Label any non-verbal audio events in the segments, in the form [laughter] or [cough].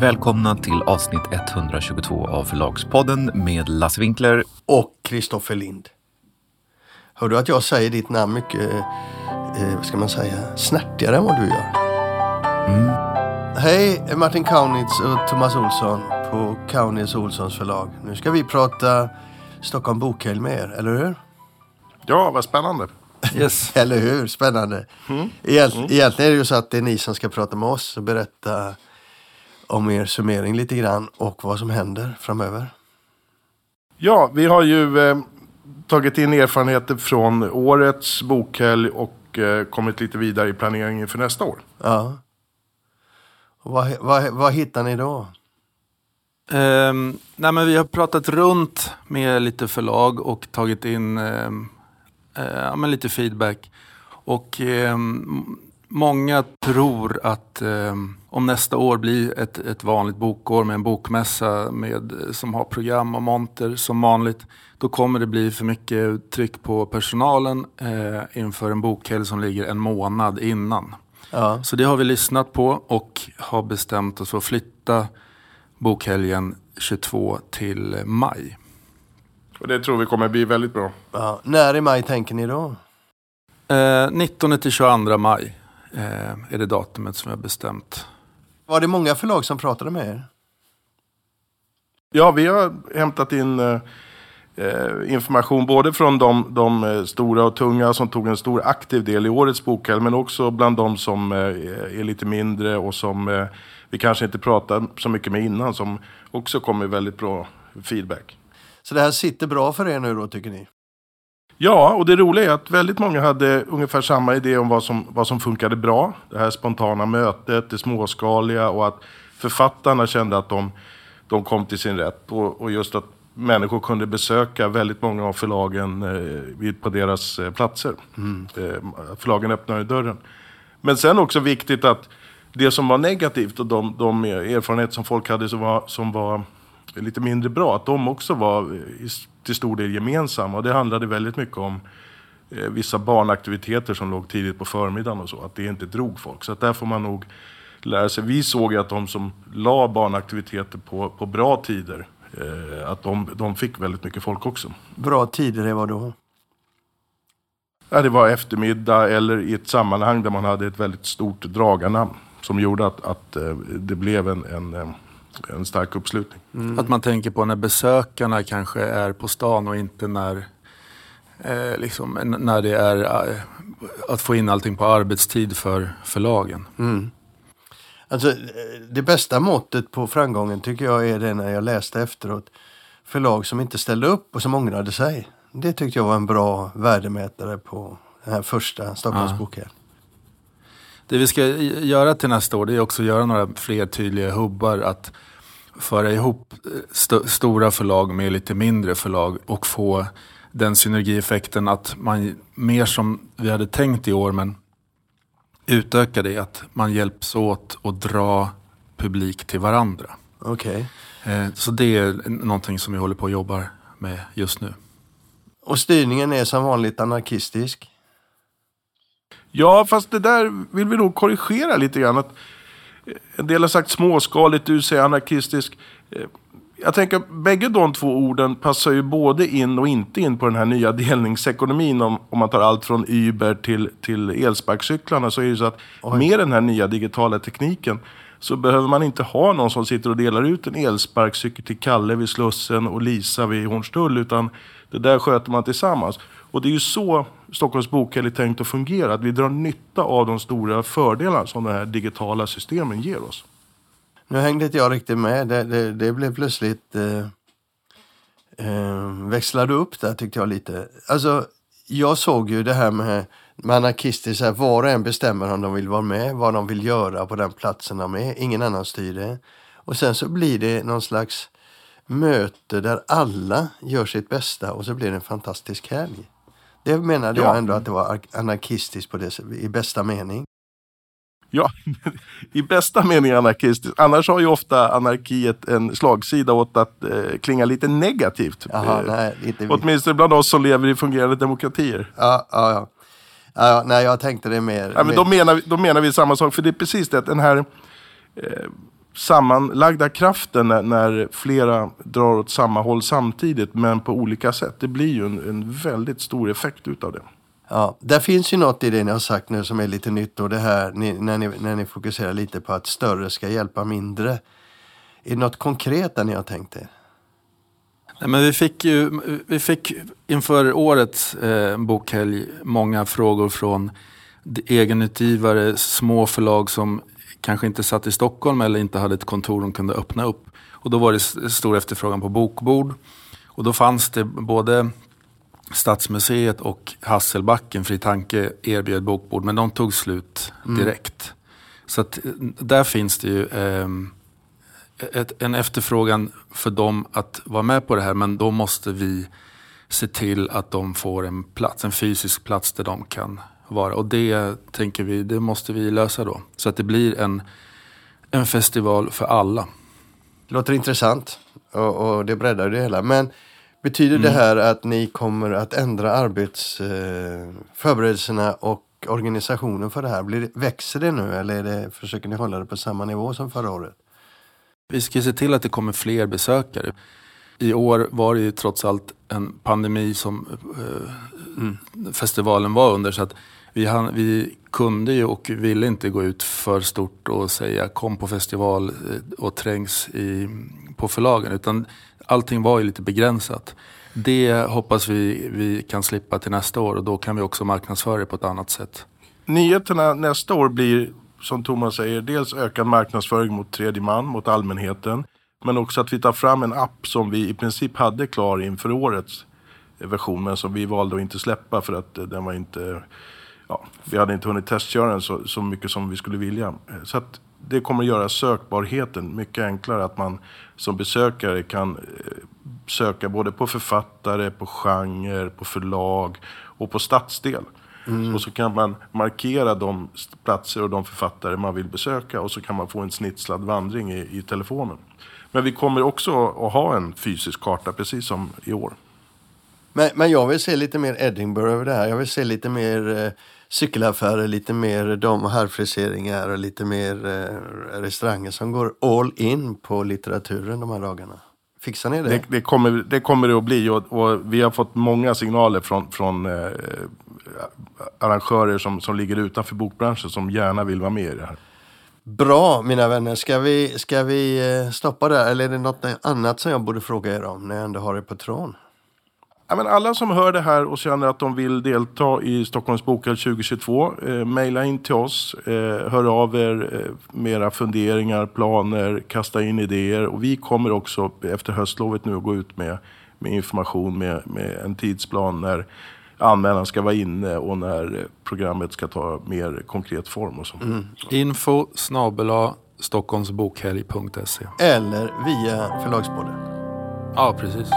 Välkomna till avsnitt 122 av Förlagspodden med Lasse Winkler. Och Kristoffer Lind. Hör du att jag säger ditt namn mycket, eh, vad ska man säga, snärtigare än vad du gör? Mm. Hej, Martin Kaunitz och Thomas Olsson på Kaunitz Olssons förlag. Nu ska vi prata Stockholm Bokhelg med er, eller hur? Ja, vad spännande. Yes. [laughs] Eller hur? Spännande. Egent, Egentligen är det ju så att det är ni som ska prata med oss och berätta om er summering lite grann och vad som händer framöver. Ja, vi har ju eh, tagit in erfarenheter från årets bokhelg och eh, kommit lite vidare i planeringen inför nästa år. Ja. Vad, vad, vad hittar ni då? Ehm, nej men vi har pratat runt med lite förlag och tagit in ja, men lite feedback. Och ehm, många tror att ehm, om nästa år blir ett, ett vanligt bokår med en bokmässa med, som har program och monter som vanligt. Då kommer det bli för mycket tryck på personalen eh, inför en bokhelg som ligger en månad innan. Ja. Så det har vi lyssnat på och har bestämt oss för att flytta bokhelgen 22 till maj. Och det tror vi kommer bli väldigt bra. Ja. När i maj tänker ni då? Eh, 19 till 22 maj eh, är det datumet som har bestämt. Var det många förlag som pratade med er? Ja, vi har hämtat in eh, eh, information både från de, de eh, stora och tunga som tog en stor aktiv del i årets bokhelg men också bland de som eh, är lite mindre och som eh, vi kanske inte pratar så mycket med innan som också kommer väldigt bra feedback. Så det här sitter bra för er nu då tycker ni? Ja, och det roliga är att väldigt många hade ungefär samma idé om vad som, vad som funkade bra. Det här spontana mötet, det småskaliga och att författarna kände att de, de kom till sin rätt. Och, och just att människor kunde besöka väldigt många av förlagen eh, på deras eh, platser. Eh, förlagen öppnade dörren. Men sen också viktigt att det som var negativt och de, de erfarenheter som folk hade som var, som var lite mindre bra, att de också var eh, till stor del gemensamma. Och det handlade väldigt mycket om eh, vissa barnaktiviteter som låg tidigt på förmiddagen och så, att det inte drog folk. Så att där får man nog lära sig. Vi såg ju att de som la barnaktiviteter på, på bra tider, eh, att de, de fick väldigt mycket folk också. Bra tider är vad då? Ja, det var eftermiddag eller i ett sammanhang där man hade ett väldigt stort dragarnamn som gjorde att, att eh, det blev en, en, en stark uppslutning. Att man tänker på när besökarna kanske är på stan och inte när, eh, liksom, när det är eh, att få in allting på arbetstid för förlagen. Alltså, eh, det bästa måttet på framgången tycker jag är det när jag läste efteråt. Förlag som inte ställde upp och som ångrade sig. Det tyckte jag var en bra värdemätare på den här första Stockholms Ja. bokhelg. Det vi ska göra till nästa år det är också att göra några fler tydliga hubbar. Att föra ihop eh, st- stora förlag med lite mindre förlag och få den synergieffekten att man mer som vi hade tänkt i år men utöka det. Att man hjälps åt att dra publik till varandra. Okej. Eh, Så det är någonting som vi håller på att jobba med just nu. Och styrningen är som vanligt anarkistisk. Ja, fast det där vill vi nog korrigera lite grann. Att eh, en del har sagt småskaligt, du säger anarkistisk. Eh, Jag tänker bägge de två orden passar ju både in och inte in på den här nya [laughs] delningsekonomin. Om, om man tar allt från Uber till, till elsparkcyklarna så är det så att med den här nya digitala tekniken så behöver man inte ha någon som sitter och delar ut en elsparkcykel till Kalle vid Slussen och Lisa vid Hornstull. Utan det där sköter man tillsammans. Och det är ju så Stockholms bokhelg är tänkt att fungera. Att vi drar nytta av de stora fördelar som de här digitala systemen ger oss. Nu hängde inte jag riktigt med. Det, det, det blev plötsligt... Eh, eh, växlade upp där tyckte jag lite. Alltså, jag såg ju det här med, med anarkistiskt, så här, var och en bestämmer om de vill vara med, vad de vill göra på den platsen de är. Ingen annan styr det. Och sen så blir det någon slags möte där alla gör sitt bästa och så blir det en fantastisk helg. Det menade Ja. jag ändå att det var anarkistiskt på det, i bästa mening. Ja, [laughs] i bästa mening anarkistiskt. Annars har ju ofta anarkiet en slagsida åt att eh, klinga lite negativt. Jaha, Eh, nej, inte vi. Åtminstone bland oss som lever i fungerande demokratier. Ja, ja, ja. ja, nej, jag tänkte det mer. Ja, men mer- då, menar vi, då menar vi samma sak, för det är precis det att den här eh, sammanlagda kraften när, när, flera drar åt samma håll samtidigt men på olika sätt. Det blir ju en, en väldigt stor effekt utav det. Ja, där finns ju något i det ni har sagt nu som är lite nytt och det här ni, när, ni, när ni fokuserar lite på att större ska hjälpa mindre. Är det något konkret där ni har tänkt er? Nej, men vi fick ju vi fick inför årets eh, bokhelg många frågor från egenutgivare, små förlag som kanske inte satt i Stockholm eller inte hade ett kontor de kunde öppna upp. Och då var det stor efterfrågan på bokbord. Och då fanns det både Stadsmuseet och Hasselbacken, Fri Tanke, erbjöd bokbord. Men de tog slut mm. direkt. Mm. Så att, där finns det ju eh, ett, en efterfrågan för dem att vara med på det här. Men då måste vi se till att de får en plats, en fysisk plats där de kan vara. Och det tänker vi, det måste vi lösa då. Så att det blir en, en festival för alla. Låter intressant och, och det breddar det hela. Men betyder mm. det här att ni kommer att ändra arbetsförberedelserna eh, och organisationen för det här? Blir det, växer det nu eller är det, försöker ni hålla det på samma nivå som förra året? Vi ska se till att det kommer fler besökare. I år var det ju trots allt en pandemi som eh, mm. festivalen var under. Så att vi, han, vi kunde ju och ville inte gå ut för stort och säga kom på festival eh, och trängs i, på förlagen. Utan allting var ju lite begränsat. Det hoppas vi vi kan slippa till nästa år och då kan vi också marknadsföra det på ett annat sätt. Nyheterna nästa år blir som Thomas säger dels ökad marknadsföring mot tredje man, mot allmänheten. Men också att vi tar fram en app som vi i princip hade klar inför årets version men som vi valde att inte släppa för att eh, den var inte ja, vi hade inte hunnit testköra den så, så mycket som vi skulle vilja. Så att det kommer att göra sökbarheten mycket enklare. Att man som besökare kan eh, söka både på författare, på genre, på förlag och på stadsdel. Mm. Och så kan man markera de platser och de författare man vill besöka och så kan man få en snitslad vandring i, i telefonen. Men vi kommer också att ha en fysisk karta precis som i år. Men, men jag vill se lite mer Edinburgh över det här. Jag vill se lite mer eh, cykelaffärer, lite mer och herrfriseringar och lite mer eh, restauranger som går all in på litteraturen de här dagarna. Fixar ni det? Det, det kommer, det kommer det att bli och, och, vi har fått många signaler från, från eh, arrangörer som, som ligger utanför bokbranschen som gärna vill vara med i det här. Bra mina vänner, ska vi, ska vi eh, stoppa där eller är det något annat som jag borde fråga er om när jag ändå har er på tråden? Men alla som hör det här och känner att de vill delta i Stockholms bokhelg 2022, eh, mejla in till oss. Eh, hör av er eh, med era funderingar, planer, kasta in idéer. Och vi kommer också efter höstlovet nu att gå ut med, med information med, med en tidsplan när anmälan ska vara inne och när programmet ska ta mer konkret form. Och så. Mm. Info snabela stockholmsbokhelg.se Eller via Förlagspodden. Ja, precis.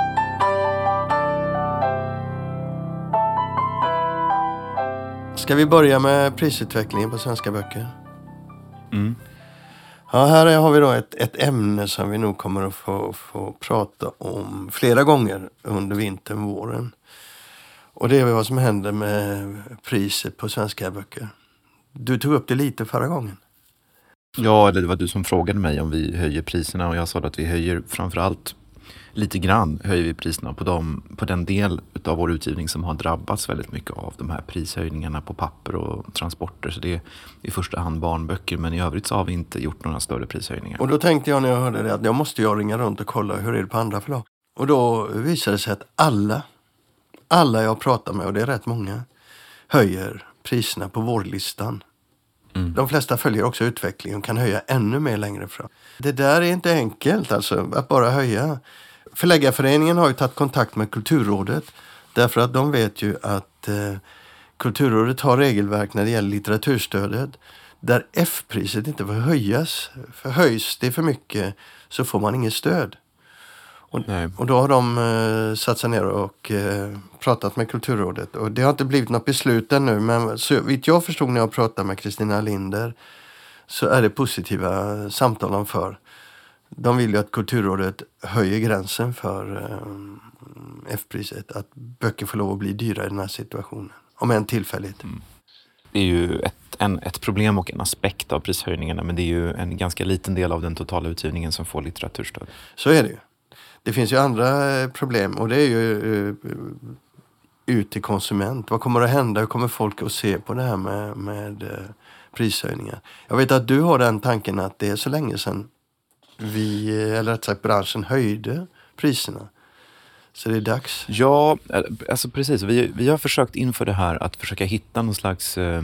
Ska vi börja med prisutvecklingen på svenska böcker? Mm. Ja, här har vi då ett, ett ämne som vi nog kommer att få, få prata om flera gånger under vintern, våren. Och det är vad som händer med priset på svenska böcker. Du tog upp det lite förra gången. Ja, det var du som frågade mig om vi höjer priserna och jag sa att vi höjer framförallt lite grann höjer vi priserna på, dem, på den del av vår utgivning som har drabbats väldigt mycket av de här prishöjningarna på papper och transporter. Så det är i första hand barnböcker men i övrigt så har vi inte gjort några större prishöjningar. Och då tänkte jag när jag hörde det att jag måste jag ringa runt och kolla hur är det på andra förlag. Och då visade det sig att alla, alla jag pratar med, och det är rätt många, höjer priserna på vårlistan. Mm. De flesta följer också utvecklingen och kan höja ännu mer längre fram. Det där är inte enkelt alltså, att bara höja. Förläggarföreningen har ju tagit kontakt med Kulturrådet därför att de vet ju att eh, Kulturrådet har regelverk när det gäller litteraturstödet där F-priset inte får höjas. För höjs det för mycket så får man inget stöd. Och, och då har de eh, satt sig ner och eh, pratat med Kulturrådet. Och det har inte blivit något beslut ännu men så vitt jag förstod när jag pratade med Kristina Linder så är det positiva samtal om för. De vill ju att Kulturrådet höjer gränsen för eh, F-priset. Att böcker får lov att bli dyrare i den här situationen. Om än tillfälligt. Mm. Det är ju ett, en, ett problem och en aspekt av prishöjningarna men det är ju en ganska liten del av den totala utgivningen som får litteraturstöd. Så är det ju. Det finns ju andra eh, problem och det är ju uh, ut till konsument. Vad kommer att hända? Hur kommer folk att se på det här med, med prishöjningar? Jag vet att du har den tanken att det är så länge sedan vi, eller rätt sagt branschen, höjde priserna. Så det är dags. Ja, eh, alltså precis. Vi, vi har försökt inför det här att försöka hitta någon slags eh,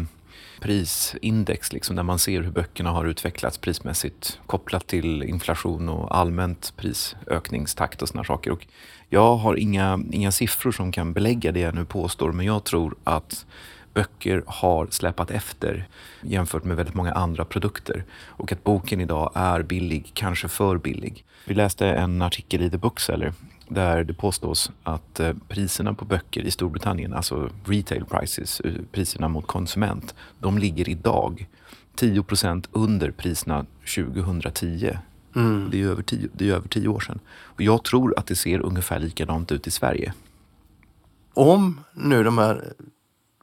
prisindex liksom, där man ser hur böckerna har utvecklats prismässigt kopplat till inflation och allmänt prisökningstakt och sådana saker. Och jag har inga, inga siffror som kan belägga det jag nu påstår men jag tror att böcker har släpat efter jämfört med väldigt många andra produkter och att boken idag är billig, kanske för billig. Vi läste en artikel i The Bookseller där det påstås att eh, priserna på böcker i Storbritannien, alltså retail prices, eh, priserna mot konsument, de ligger idag 10% under priserna 2010. Mm. Det, är över tio, det är över tio år sedan. Och jag tror att det ser ungefär likadant ut i Sverige. Om nu de här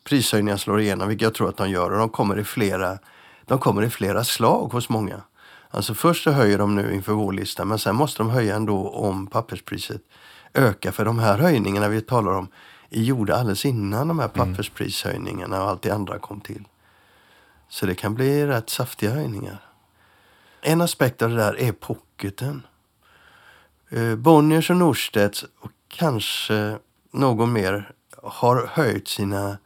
prishöjningarna slår igenom, vilket jag tror att de gör, och de kommer i flera, de kommer i flera slag hos många. Alltså först så höjer de nu inför vårlistan men sen måste de höja ändå om papperspriset ökar. För de här höjningarna vi talar om är gjorda alldeles innan de här mm. pappersprishöjningarna och allt det andra kom till. Så det kan bli rätt saftiga höjningar. En aspekt av det där är pocketen. Eh, Bonniers och Norstedts och kanske någon mer har höjt sina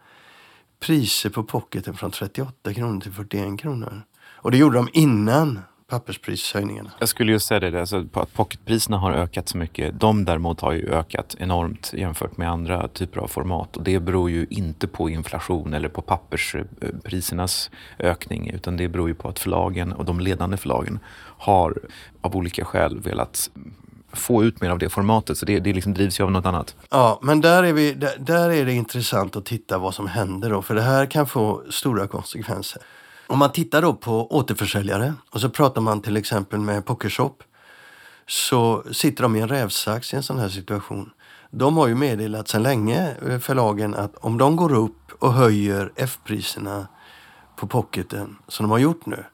priser på pocketen från 38 kronor till 41 kronor. Och det gjorde de innan pappersprishöjningarna. Jag skulle just säga det, alltså, att pocketpriserna har ökat så mycket. De däremot har ju ökat enormt jämfört med andra typer av format. Och det beror ju inte på inflation eller på pappersprisernas ökning utan det beror ju på att förlagen och de ledande förlagen har av olika skäl velat få ut mer av det formatet. Så det, det liksom drivs ju av något annat. Ja, men där är, vi, där, där är det intressant att titta vad som händer då. För det här kan få stora konsekvenser. Om man tittar då på återförsäljare och så pratar man till exempel med Pokershop så sitter de i en rävsax i en sån här situation. De har ju meddelat sedan länge, eh, förlagen, att om de går upp och höjer F-priserna på pocketen, som de har gjort nu,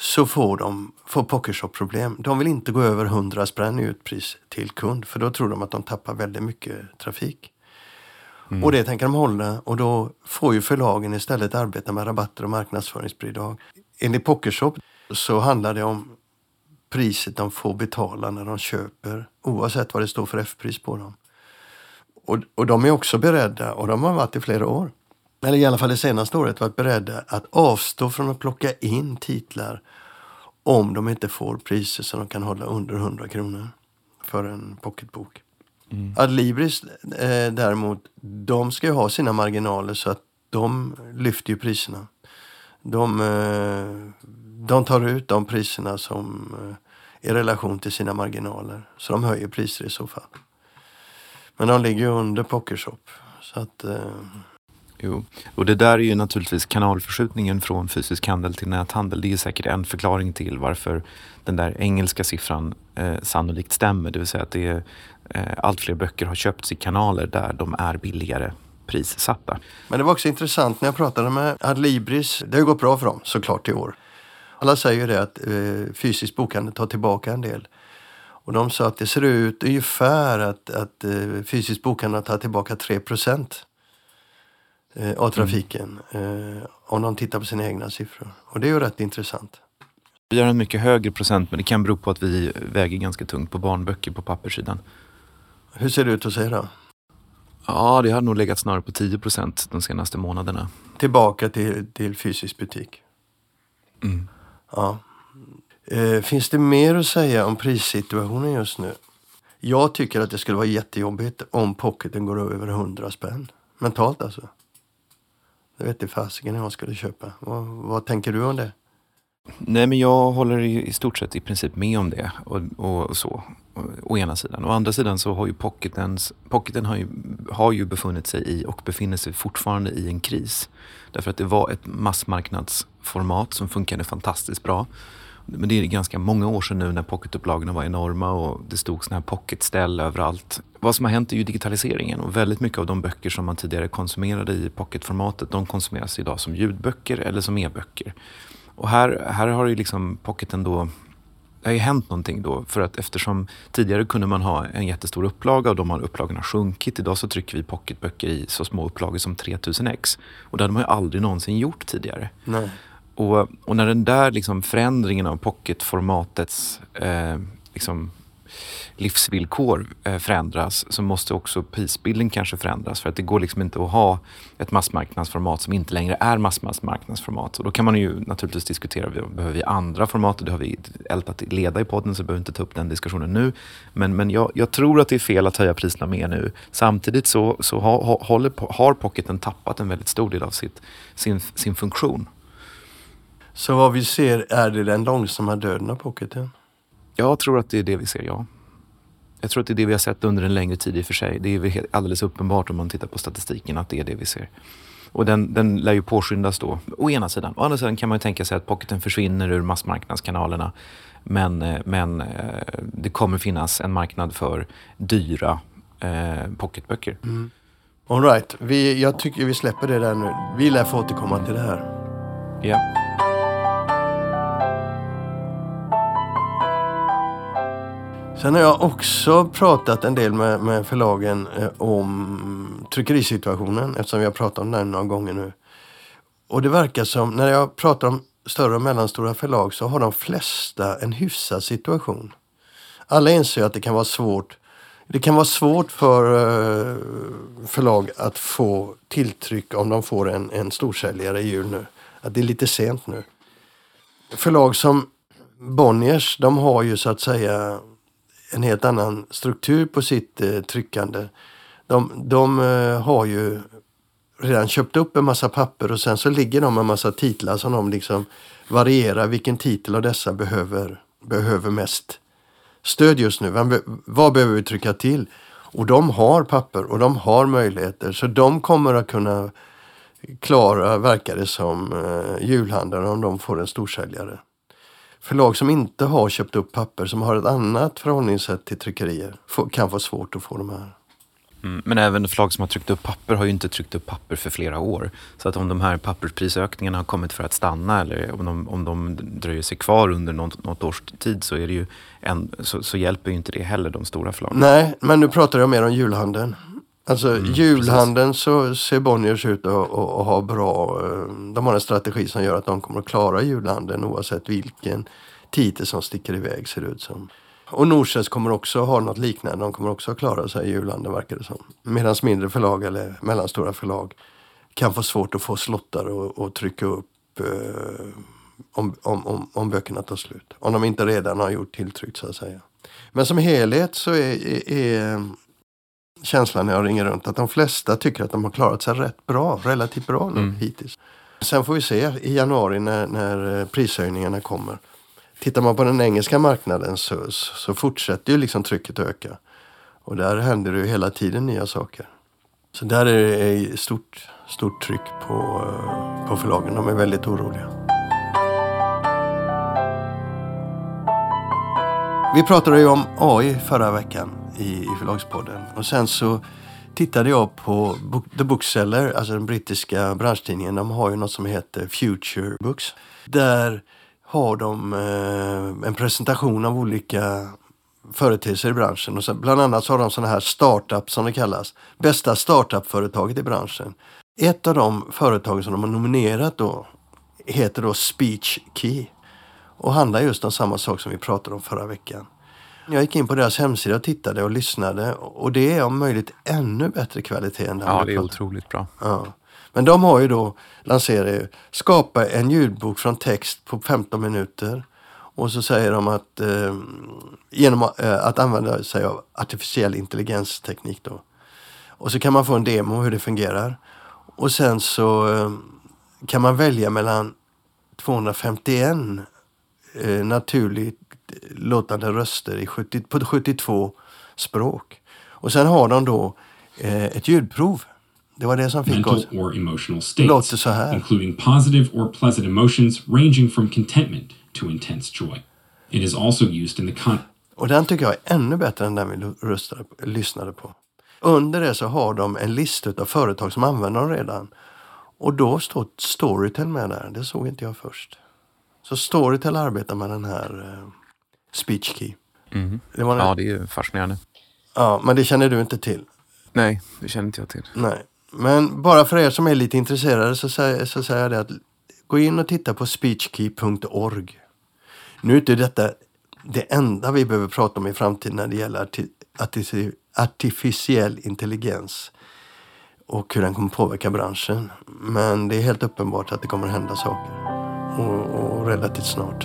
så får, de, får Pokershop problem. De vill inte gå över 100 spänn i utpris till kund, för då tror de att de tappar väldigt mycket trafik. Mm. Och det tänker de hålla och då får ju förlagen istället arbeta med rabatter och marknadsföringsbidrag. Enligt Pokershop så handlar det om priset de får betala när de köper oavsett vad det står för F-pris på dem. Och, och de är också beredda, och de har varit i flera år, eller i alla fall det senaste året varit beredda att avstå från att plocka in titlar om de inte får priser som de kan hålla under 100 kronor för en pocketbok. Mm. Adlibris eh, däremot, de ska ju ha sina marginaler så att de lyfter ju priserna. De, eh, de tar ut de priserna som eh, i relation till sina marginaler. Så de höjer priser i så fall. Men de ligger ju under Pokershop. Så att, eh... Jo, och det där är ju naturligtvis kanalförskjutningen från fysisk handel till näthandel. Det är säkert en förklaring till varför den där engelska siffran eh, sannolikt stämmer. Det vill säga att det är Eh, allt fler böcker har köpts i kanaler där de är billigare prissatta. Men det var också intressant när jag pratade med Adlibris. Det har gått bra för dem såklart i år. Alla säger ju det att eh, fysisk bokhandel tar tillbaka en del. Och de sa att det ser ut ungefär att, att eh, fysisk bokhandel tar tillbaka 3 procent eh, av trafiken. Eh, om de tittar på sina egna siffror. Och det är ju rätt intressant. Vi har en mycket högre procent men det kan bero på att vi väger ganska tungt på barnböcker på papperssidan. Hur ser det ut hos er då? Ja, det har nog legat snarare på 10 procent de senaste månaderna. Tillbaka till, till fysisk butik? Mm. Ja. Eh, finns det mer att säga om prissituationen just nu? Jag tycker att det skulle vara jättejobbigt om pocketen går över 100 spänn. Mentalt alltså. Det vet fasiken jag skulle köpa. Vad, vad tänker du om det? Nej, men jag håller i, i stort sett i princip med om det. Och, och så å ena sidan. Å andra sidan så har ju pocketens, pocketen har ju, har ju befunnit sig i och befinner sig fortfarande i en kris. Därför att det var ett massmarknadsformat som funkade fantastiskt bra men det är ganska många år sedan nu när pocketupplagorna var enorma och det stod såna här pocketställ överallt. Vad som har hänt är ju digitaliseringen och väldigt mycket av de böcker som man tidigare konsumerade i pocketformatet, de konsumeras idag som ljudböcker eller som e-böcker. Och här, här har ju liksom pocketen då det har ju hänt någonting då. För att eftersom tidigare kunde man ha en jättestor upplaga och de har upplagorna sjunkit. Idag så trycker vi pocketböcker i så små upplagor som 3000 ex. Och det hade man ju aldrig någonsin gjort tidigare. Nej. Och, och när den där liksom förändringen av pocketformatets eh, liksom livsvillkor eh, förändras så måste också prisbilden kanske förändras. För att det går liksom inte att ha ett massmarknadsformat som inte längre är massmarknadsformat. Och då kan man ju naturligtvis diskutera, behöver vi andra format? Det har vi ältat leda i podden så vi behöver inte ta upp den diskussionen nu. Men, men jag, jag tror att det är fel att höja priserna mer nu. Samtidigt så, så har, håller, har pocketen tappat en väldigt stor del av sitt, sin, sin funktion. Så vad vi ser, är det den långsamma döden av pocketen? Jag tror att det är det vi ser, ja. Jag tror att det är det vi har sett under en längre tid i och för sig. Det är alldeles uppenbart om man tittar på statistiken att det är det vi ser. Och den, den lär ju påskyndas då, å ena sidan. Å andra sidan kan man ju tänka sig att pocketen försvinner ur massmarknadskanalerna. Men, eh, men eh, det kommer finnas en marknad för dyra eh, pocketböcker. Mm. All right. vi, jag tycker vi släpper det där nu. Vi lär få återkomma till det här. Ja. Sen har jag också pratat en del med, med förlagen eh, om tryckerisituationen eftersom vi har pratat om den några gånger nu. Och det verkar som, när jag pratar om större och mellanstora förlag så har de flesta en hyfsad situation. Alla inser att det kan vara svårt det kan vara svårt för eh, förlag att få tilltryck om de får en, en storsäljare i jul nu. Att det är lite sent nu. Förlag som Bonniers, de har ju så att säga en helt annan struktur på sitt eh, tryckande. De, de eh, har ju redan köpt upp en massa papper och sen så ligger de med en massa titlar som de liksom varierar vilken titel av dessa behöver, behöver mest stöd just nu. Vad, vad behöver vi trycka till? Och de har papper och de har möjligheter så de kommer att kunna klara, verkar det som, eh, julhandeln om de får en storsäljare förlag som inte har köpt upp papper, som har ett annat förhållningssätt till tryckerier, kan få svårt att få de här. Mm, men även förlag som har tryckt upp papper har ju inte tryckt upp papper för flera år. Så att om de här pappersprisökningarna har kommit för att stanna eller om de, om de dröjer sig kvar under något, något års tid så, är det ju en, så, så hjälper ju inte det heller de stora förlagen. Nej, men nu pratar jag mer om julhandeln. Alltså mm, julhandeln så ser Bonniers ut att ha bra, eh, de har en strategi som gör att de kommer att klara julhandeln oavsett vilken titel som sticker iväg ser det ut som. Och Norstedts kommer också ha något liknande, de kommer också att klara sig i julhandeln verkar det som. Medan mindre förlag eller mellanstora förlag kan få svårt att få slottar och, och trycka upp eh, om, om, om, om böckerna tar slut. Om de inte redan har gjort tilltryck så att säga. Men som helhet så är, är, är känslan när jag ringer runt att de flesta tycker att de har klarat sig rätt bra, relativt bra nu mm. hittills. Sen får vi se i januari när, när prishöjningarna kommer. Tittar man på den engelska marknaden så, så fortsätter ju liksom trycket att öka. Och där händer det ju hela tiden nya saker. Så där är det stort, stort tryck på, på förlagen. De är väldigt oroliga. Vi pratade ju om AI förra veckan i, i Förlagspodden. Och sen så tittade jag på Book, The Bookseller, alltså den brittiska branschtidningen. De har ju något som heter Future Books. Där har de eh, en presentation av olika företeelser i branschen. Och så, bland annat så har de sådana här startup som det kallas. Bästa startup-företaget i branschen. Ett av de företag som de har nominerat då heter då Speech Key. Och handlar just om samma sak som vi pratade om förra veckan. Jag gick in på deras hemsida och tittade och lyssnade och det är om möjligt ännu bättre kvalitet än det Ja, det är otroligt bra. Ja. Men de har ju då lanserat, skapa en ljudbok från text på 15 minuter. Och så säger de att eh, genom eh, att använda sig av artificiell intelligensteknik då. Och så kan man få en demo hur det fungerar. Och sen så eh, kan man välja mellan 251 eh, naturligt låtande röster i 70, på 72 språk. Och sen har de då eh, ett ljudprov. Det var det som fick Mental oss. or emotional states, Låter så här. including positive or pleasant emotions ranging from contentment to intense joy. It is also used in the con- Och den tycker jag är ännu bättre än den vi röstade, lyssnade på. Under det så har de en lista av företag som använder dem redan. Och då står Storytel med där. Det såg inte jag först. Så Storytel arbetar med den här SpeechKey. Det var Ja, ja. det är ju fascinerande. men det känner du inte till. Nej, det känner inte jag till. Nej. Men bara för er som är lite intresserade så säger, så säger jag det att gå in och titta på speechkey.org. Nu är inte detta det enda vi behöver prata om i framtiden när det gäller arti, arti, artificiell intelligens och hur den kommer påverka branschen. Men det är helt uppenbart att det kommer hända saker. Och, och relativt snart.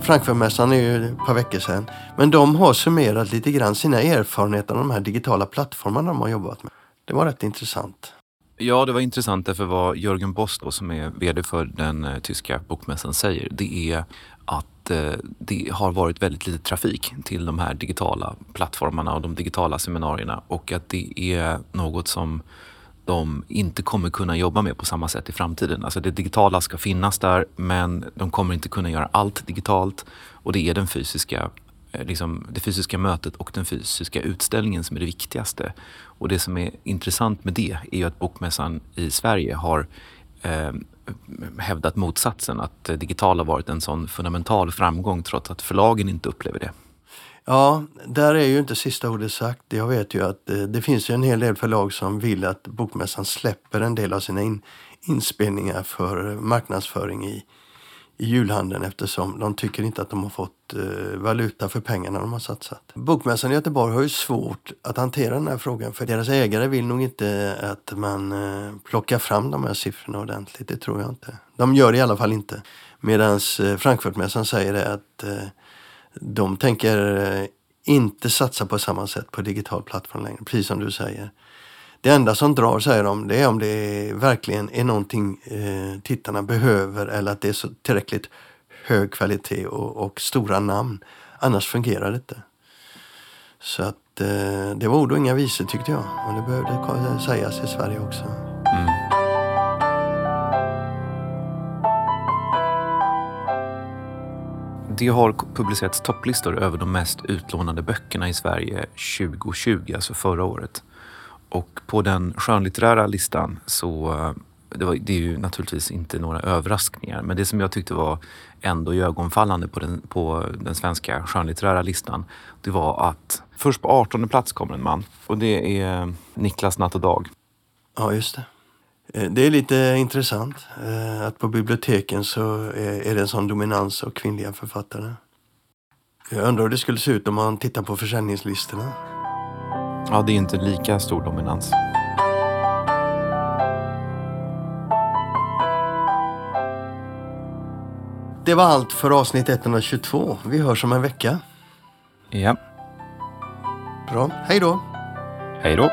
Frankfurtmässan är ju ett par veckor sedan. Men de har summerat lite grann sina erfarenheter av de här digitala plattformarna de har jobbat med. Det var rätt intressant. Ja, det var intressant därför vad Jörgen Boss då, som är VD för den eh, tyska bokmässan säger, det är att eh, det har varit väldigt lite trafik till de här digitala plattformarna och de digitala seminarierna och att det är något som de inte kommer kunna jobba med på samma sätt i framtiden. Alltså det digitala ska finnas där men de kommer inte kunna göra allt digitalt och det är den fysiska eh, liksom det fysiska mötet och den fysiska utställningen som är det viktigaste. Och det som är intressant med det är ju att Bokmässan i Sverige har eh, hävdat motsatsen, att det digitala har varit en sån fundamental framgång trots att förlagen inte upplever det. Ja, där är ju inte sista ordet sagt. Jag vet ju att eh, det finns ju en hel del förlag som vill att Bokmässan släpper en del av sina in, inspelningar för marknadsföring i, i julhandeln eftersom de tycker inte att de har fått eh, valuta för pengarna de har satsat. Bokmässan i Göteborg har ju svårt att hantera den här frågan för deras ägare vill nog inte att man eh, plockar fram de här siffrorna ordentligt. Det tror jag inte. De gör det i alla fall inte. Medan eh, Frankfurtmässan säger det att eh, de tänker eh, inte satsa på samma sätt på digital plattform längre, precis som du säger. Det enda som drar, säger de, det är om det verkligen är någonting eh, tittarna behöver eller att det är så tillräckligt hög kvalitet och, och stora namn. Annars fungerar det inte. Så att eh, det var ord och inga visor tyckte jag. Och det behövde sägas i Sverige också. Det har publicerats topplistor över de mest utlånade böckerna i Sverige 2020, alltså förra året. Och på den skönlitterära listan så eh, det, var, det är ju naturligtvis inte några överraskningar, men det som jag tyckte var ändå ögonfallande på den, på den svenska skönlitterära listan, det var att först på 18 plats kommer en man och det är eh, Niklas Natt och Dag. Ja, just det. Eh, Det är lite intressant eh, att på biblioteken så är är det en sån dominans av kvinnliga författare. Jag undrar hur det skulle se ut om man tittar på försäljningslistorna. Ja, det är inte lika stor dominans. Det var allt för avsnitt 122. Vi hörs om en vecka. Ja, Bra. Hej då! hej då!